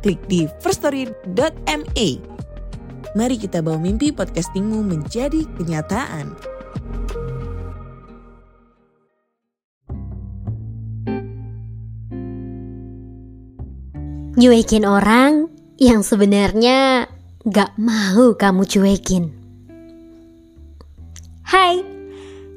klik di firststory.me. Mari kita bawa mimpi podcastingmu menjadi kenyataan. Nyuekin orang yang sebenarnya gak mau kamu cuekin. Hai,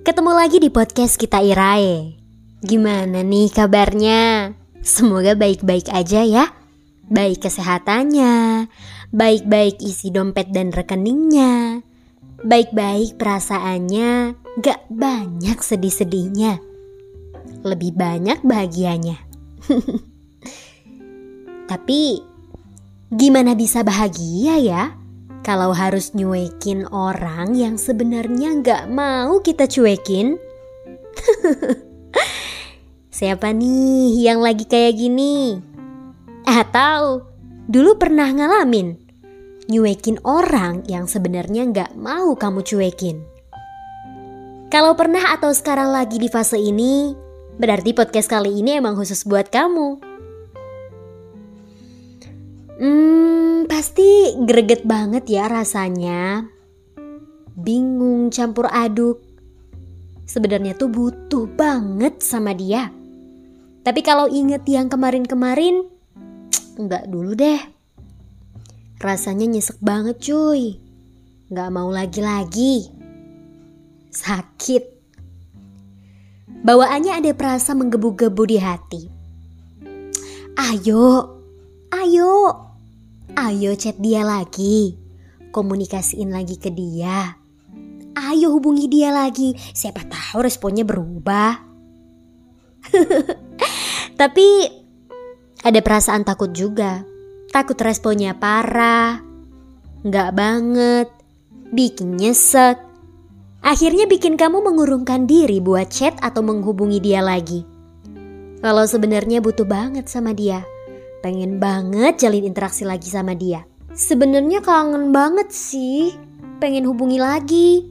ketemu lagi di podcast kita Irae. Gimana nih kabarnya? Semoga baik-baik aja ya. Baik kesehatannya, baik-baik isi dompet dan rekeningnya, baik-baik perasaannya, gak banyak sedih-sedihnya. Lebih banyak bahagianya. Tapi gimana bisa bahagia ya kalau harus nyuekin orang yang sebenarnya gak mau kita cuekin? Siapa nih yang lagi kayak gini? Atau dulu pernah ngalamin nyuekin orang yang sebenarnya gak mau kamu cuekin? Kalau pernah atau sekarang lagi di fase ini, berarti podcast kali ini emang khusus buat kamu. Hmm, pasti greget banget ya rasanya. Bingung campur aduk. Sebenarnya tuh butuh banget sama dia. Tapi kalau inget yang kemarin-kemarin, Enggak dulu deh. Rasanya nyesek banget cuy. Enggak mau lagi-lagi. Sakit. Bawaannya ada perasa menggebu-gebu di hati. Ayo, ayo, ayo chat dia lagi. Komunikasiin lagi ke dia. Ayo hubungi dia lagi. Siapa tahu responnya berubah. Tapi ada perasaan takut juga. Takut responnya parah. Nggak banget. Bikin nyesek. Akhirnya bikin kamu mengurungkan diri buat chat atau menghubungi dia lagi. Kalau sebenarnya butuh banget sama dia. Pengen banget jalin interaksi lagi sama dia. Sebenarnya kangen banget sih. Pengen hubungi lagi.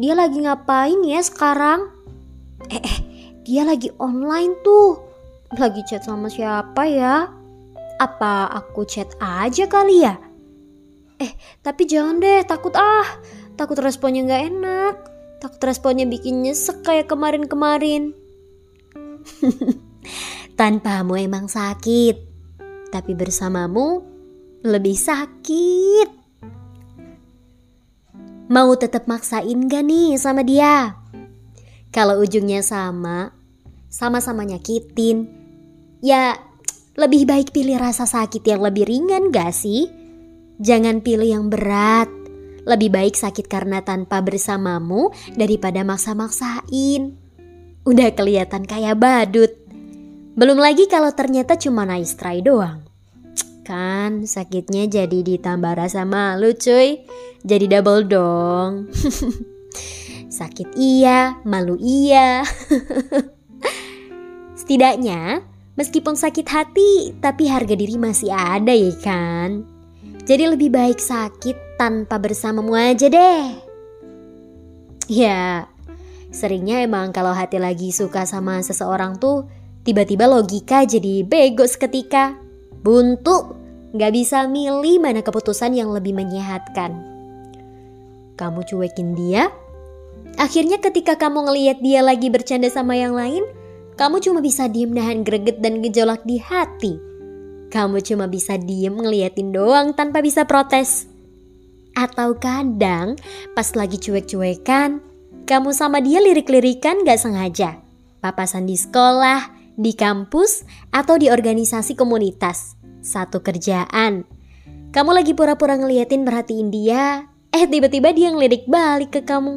Dia lagi ngapain ya sekarang? Eh, eh, dia lagi online tuh. Lagi chat sama siapa ya? Apa aku chat aja kali ya? Eh, tapi jangan deh, takut ah. Takut responnya gak enak. Takut responnya bikin nyesek kayak kemarin-kemarin. Tanpamu emang sakit. Tapi bersamamu lebih sakit. Mau tetap maksain gak nih sama dia? Kalau ujungnya sama, sama-sama nyakitin, ya lebih baik pilih rasa sakit yang lebih ringan gak sih? Jangan pilih yang berat. Lebih baik sakit karena tanpa bersamamu daripada maksa-maksain. Udah kelihatan kayak badut. Belum lagi kalau ternyata cuma nice try doang. Kan sakitnya jadi ditambah rasa malu cuy. Jadi double dong. Sakit iya, malu iya. Setidaknya, meskipun sakit hati, tapi harga diri masih ada ya kan? Jadi lebih baik sakit tanpa bersamamu aja deh. Ya, seringnya emang kalau hati lagi suka sama seseorang tuh, tiba-tiba logika jadi bego seketika. Buntu, gak bisa milih mana keputusan yang lebih menyehatkan. Kamu cuekin dia, akhirnya ketika kamu ngelihat dia lagi bercanda sama yang lain, kamu cuma bisa diem nahan greget dan gejolak di hati. Kamu cuma bisa diem ngeliatin doang tanpa bisa protes. Atau kadang pas lagi cuek-cuekan, kamu sama dia lirik-lirikan gak sengaja. Papasan di sekolah, di kampus, atau di organisasi komunitas. Satu kerjaan. Kamu lagi pura-pura ngeliatin perhatiin dia, eh tiba-tiba dia ngelirik balik ke kamu.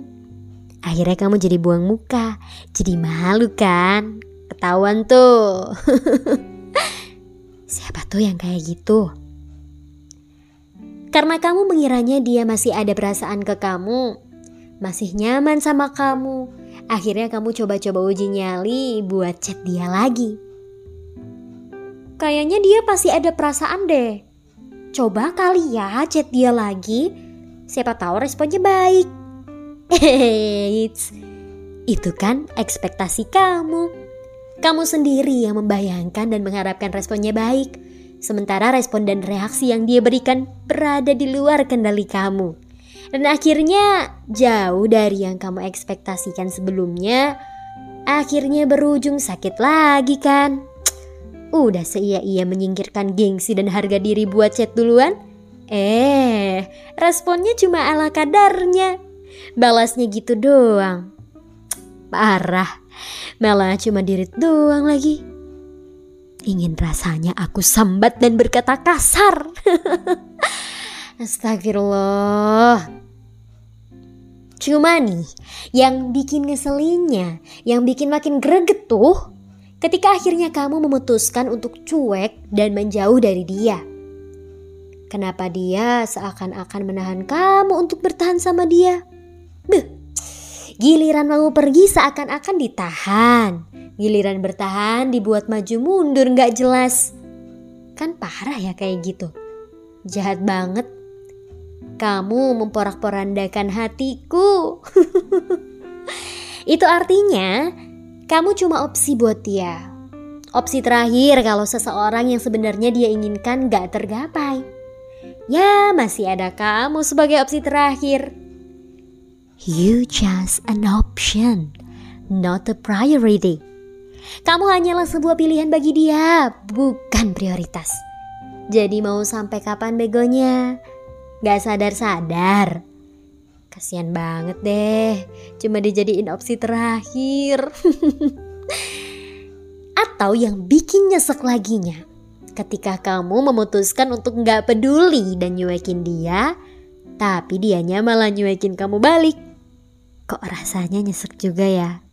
Akhirnya kamu jadi buang muka, jadi malu kan? Ketahuan tuh. Siapa tuh yang kayak gitu? Karena kamu mengiranya dia masih ada perasaan ke kamu, masih nyaman sama kamu. Akhirnya kamu coba-coba uji nyali buat chat dia lagi. Kayaknya dia pasti ada perasaan deh. Coba kali ya chat dia lagi. Siapa tahu responnya baik. Eits, itu kan ekspektasi kamu. Kamu sendiri yang membayangkan dan mengharapkan responnya baik. Sementara respon dan reaksi yang dia berikan berada di luar kendali kamu. Dan akhirnya jauh dari yang kamu ekspektasikan sebelumnya, akhirnya berujung sakit lagi kan? Udah seia-ia menyingkirkan gengsi dan harga diri buat chat duluan? Eh, responnya cuma ala kadarnya. Balasnya gitu doang. Parah, malah cuma dirit doang lagi. Ingin rasanya aku sambat dan berkata kasar. Astagfirullah. Cuma nih, yang bikin ngeselinnya, yang bikin makin greget tuh, ketika akhirnya kamu memutuskan untuk cuek dan menjauh dari dia. Kenapa dia seakan-akan menahan kamu untuk bertahan sama dia? Beuh, giliran mau pergi seakan-akan ditahan. Giliran bertahan dibuat maju mundur gak jelas. Kan parah ya kayak gitu. Jahat banget. Kamu memporak-porandakan hatiku. Itu artinya kamu cuma opsi buat dia. Opsi terakhir kalau seseorang yang sebenarnya dia inginkan gak tergapai. Ya masih ada kamu sebagai opsi terakhir. You just an option, not a priority. Kamu hanyalah sebuah pilihan bagi dia, bukan prioritas. Jadi mau sampai kapan begonya? Gak sadar-sadar. Kasian banget deh, cuma dijadiin opsi terakhir. Atau yang bikin nyesek laginya, ketika kamu memutuskan untuk gak peduli dan nyuekin dia, tapi dianya malah nyuekin kamu balik. Kok rasanya nyesek juga ya?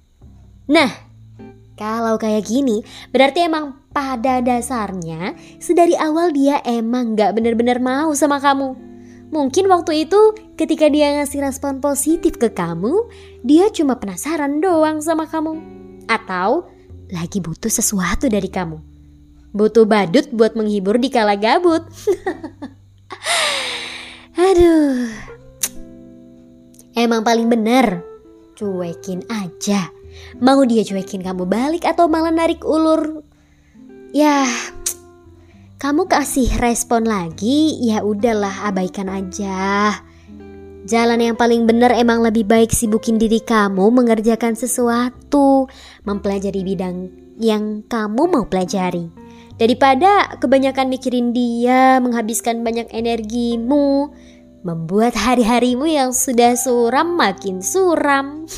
Nah, kalau kayak gini, berarti emang pada dasarnya sedari awal dia emang gak bener-bener mau sama kamu. Mungkin waktu itu ketika dia ngasih respon positif ke kamu, dia cuma penasaran doang sama kamu. Atau lagi butuh sesuatu dari kamu. Butuh badut buat menghibur di kala gabut. Aduh. Emang paling bener, cuekin aja. Mau dia cuekin kamu balik atau malah narik ulur? Ya, kamu kasih respon lagi, ya udahlah abaikan aja. Jalan yang paling benar emang lebih baik sibukin diri kamu mengerjakan sesuatu, mempelajari bidang yang kamu mau pelajari. Daripada kebanyakan mikirin dia, menghabiskan banyak energimu, membuat hari-harimu yang sudah suram makin suram.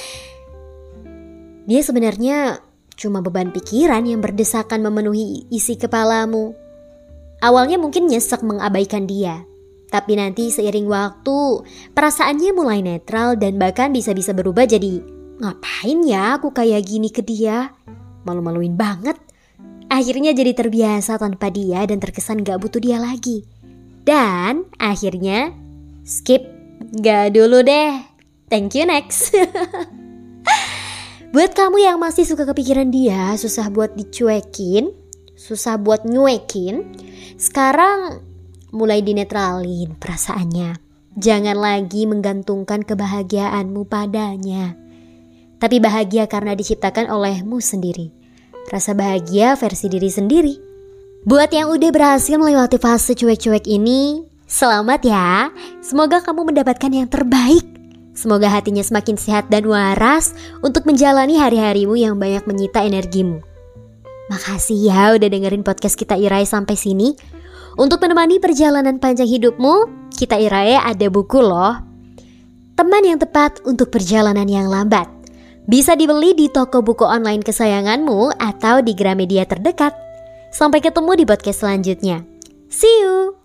Dia sebenarnya cuma beban pikiran yang berdesakan memenuhi isi kepalamu. Awalnya mungkin nyesek mengabaikan dia, tapi nanti seiring waktu, perasaannya mulai netral dan bahkan bisa-bisa berubah jadi ngapain ya aku kayak gini ke dia? Malu-maluin banget. Akhirnya jadi terbiasa tanpa dia dan terkesan gak butuh dia lagi. Dan akhirnya skip, gak dulu deh. Thank you next. Buat kamu yang masih suka kepikiran dia, susah buat dicuekin, susah buat nyuekin, sekarang mulai dinetralin perasaannya. Jangan lagi menggantungkan kebahagiaanmu padanya. Tapi bahagia karena diciptakan olehmu sendiri. Rasa bahagia versi diri sendiri. Buat yang udah berhasil melewati fase cuek-cuek ini, selamat ya. Semoga kamu mendapatkan yang terbaik Semoga hatinya semakin sehat dan waras untuk menjalani hari-harimu yang banyak menyita energimu. Makasih ya udah dengerin podcast kita Irai sampai sini. Untuk menemani perjalanan panjang hidupmu, kita Irai ada buku loh. Teman yang tepat untuk perjalanan yang lambat. Bisa dibeli di toko buku online kesayanganmu atau di Gramedia terdekat. Sampai ketemu di podcast selanjutnya. See you!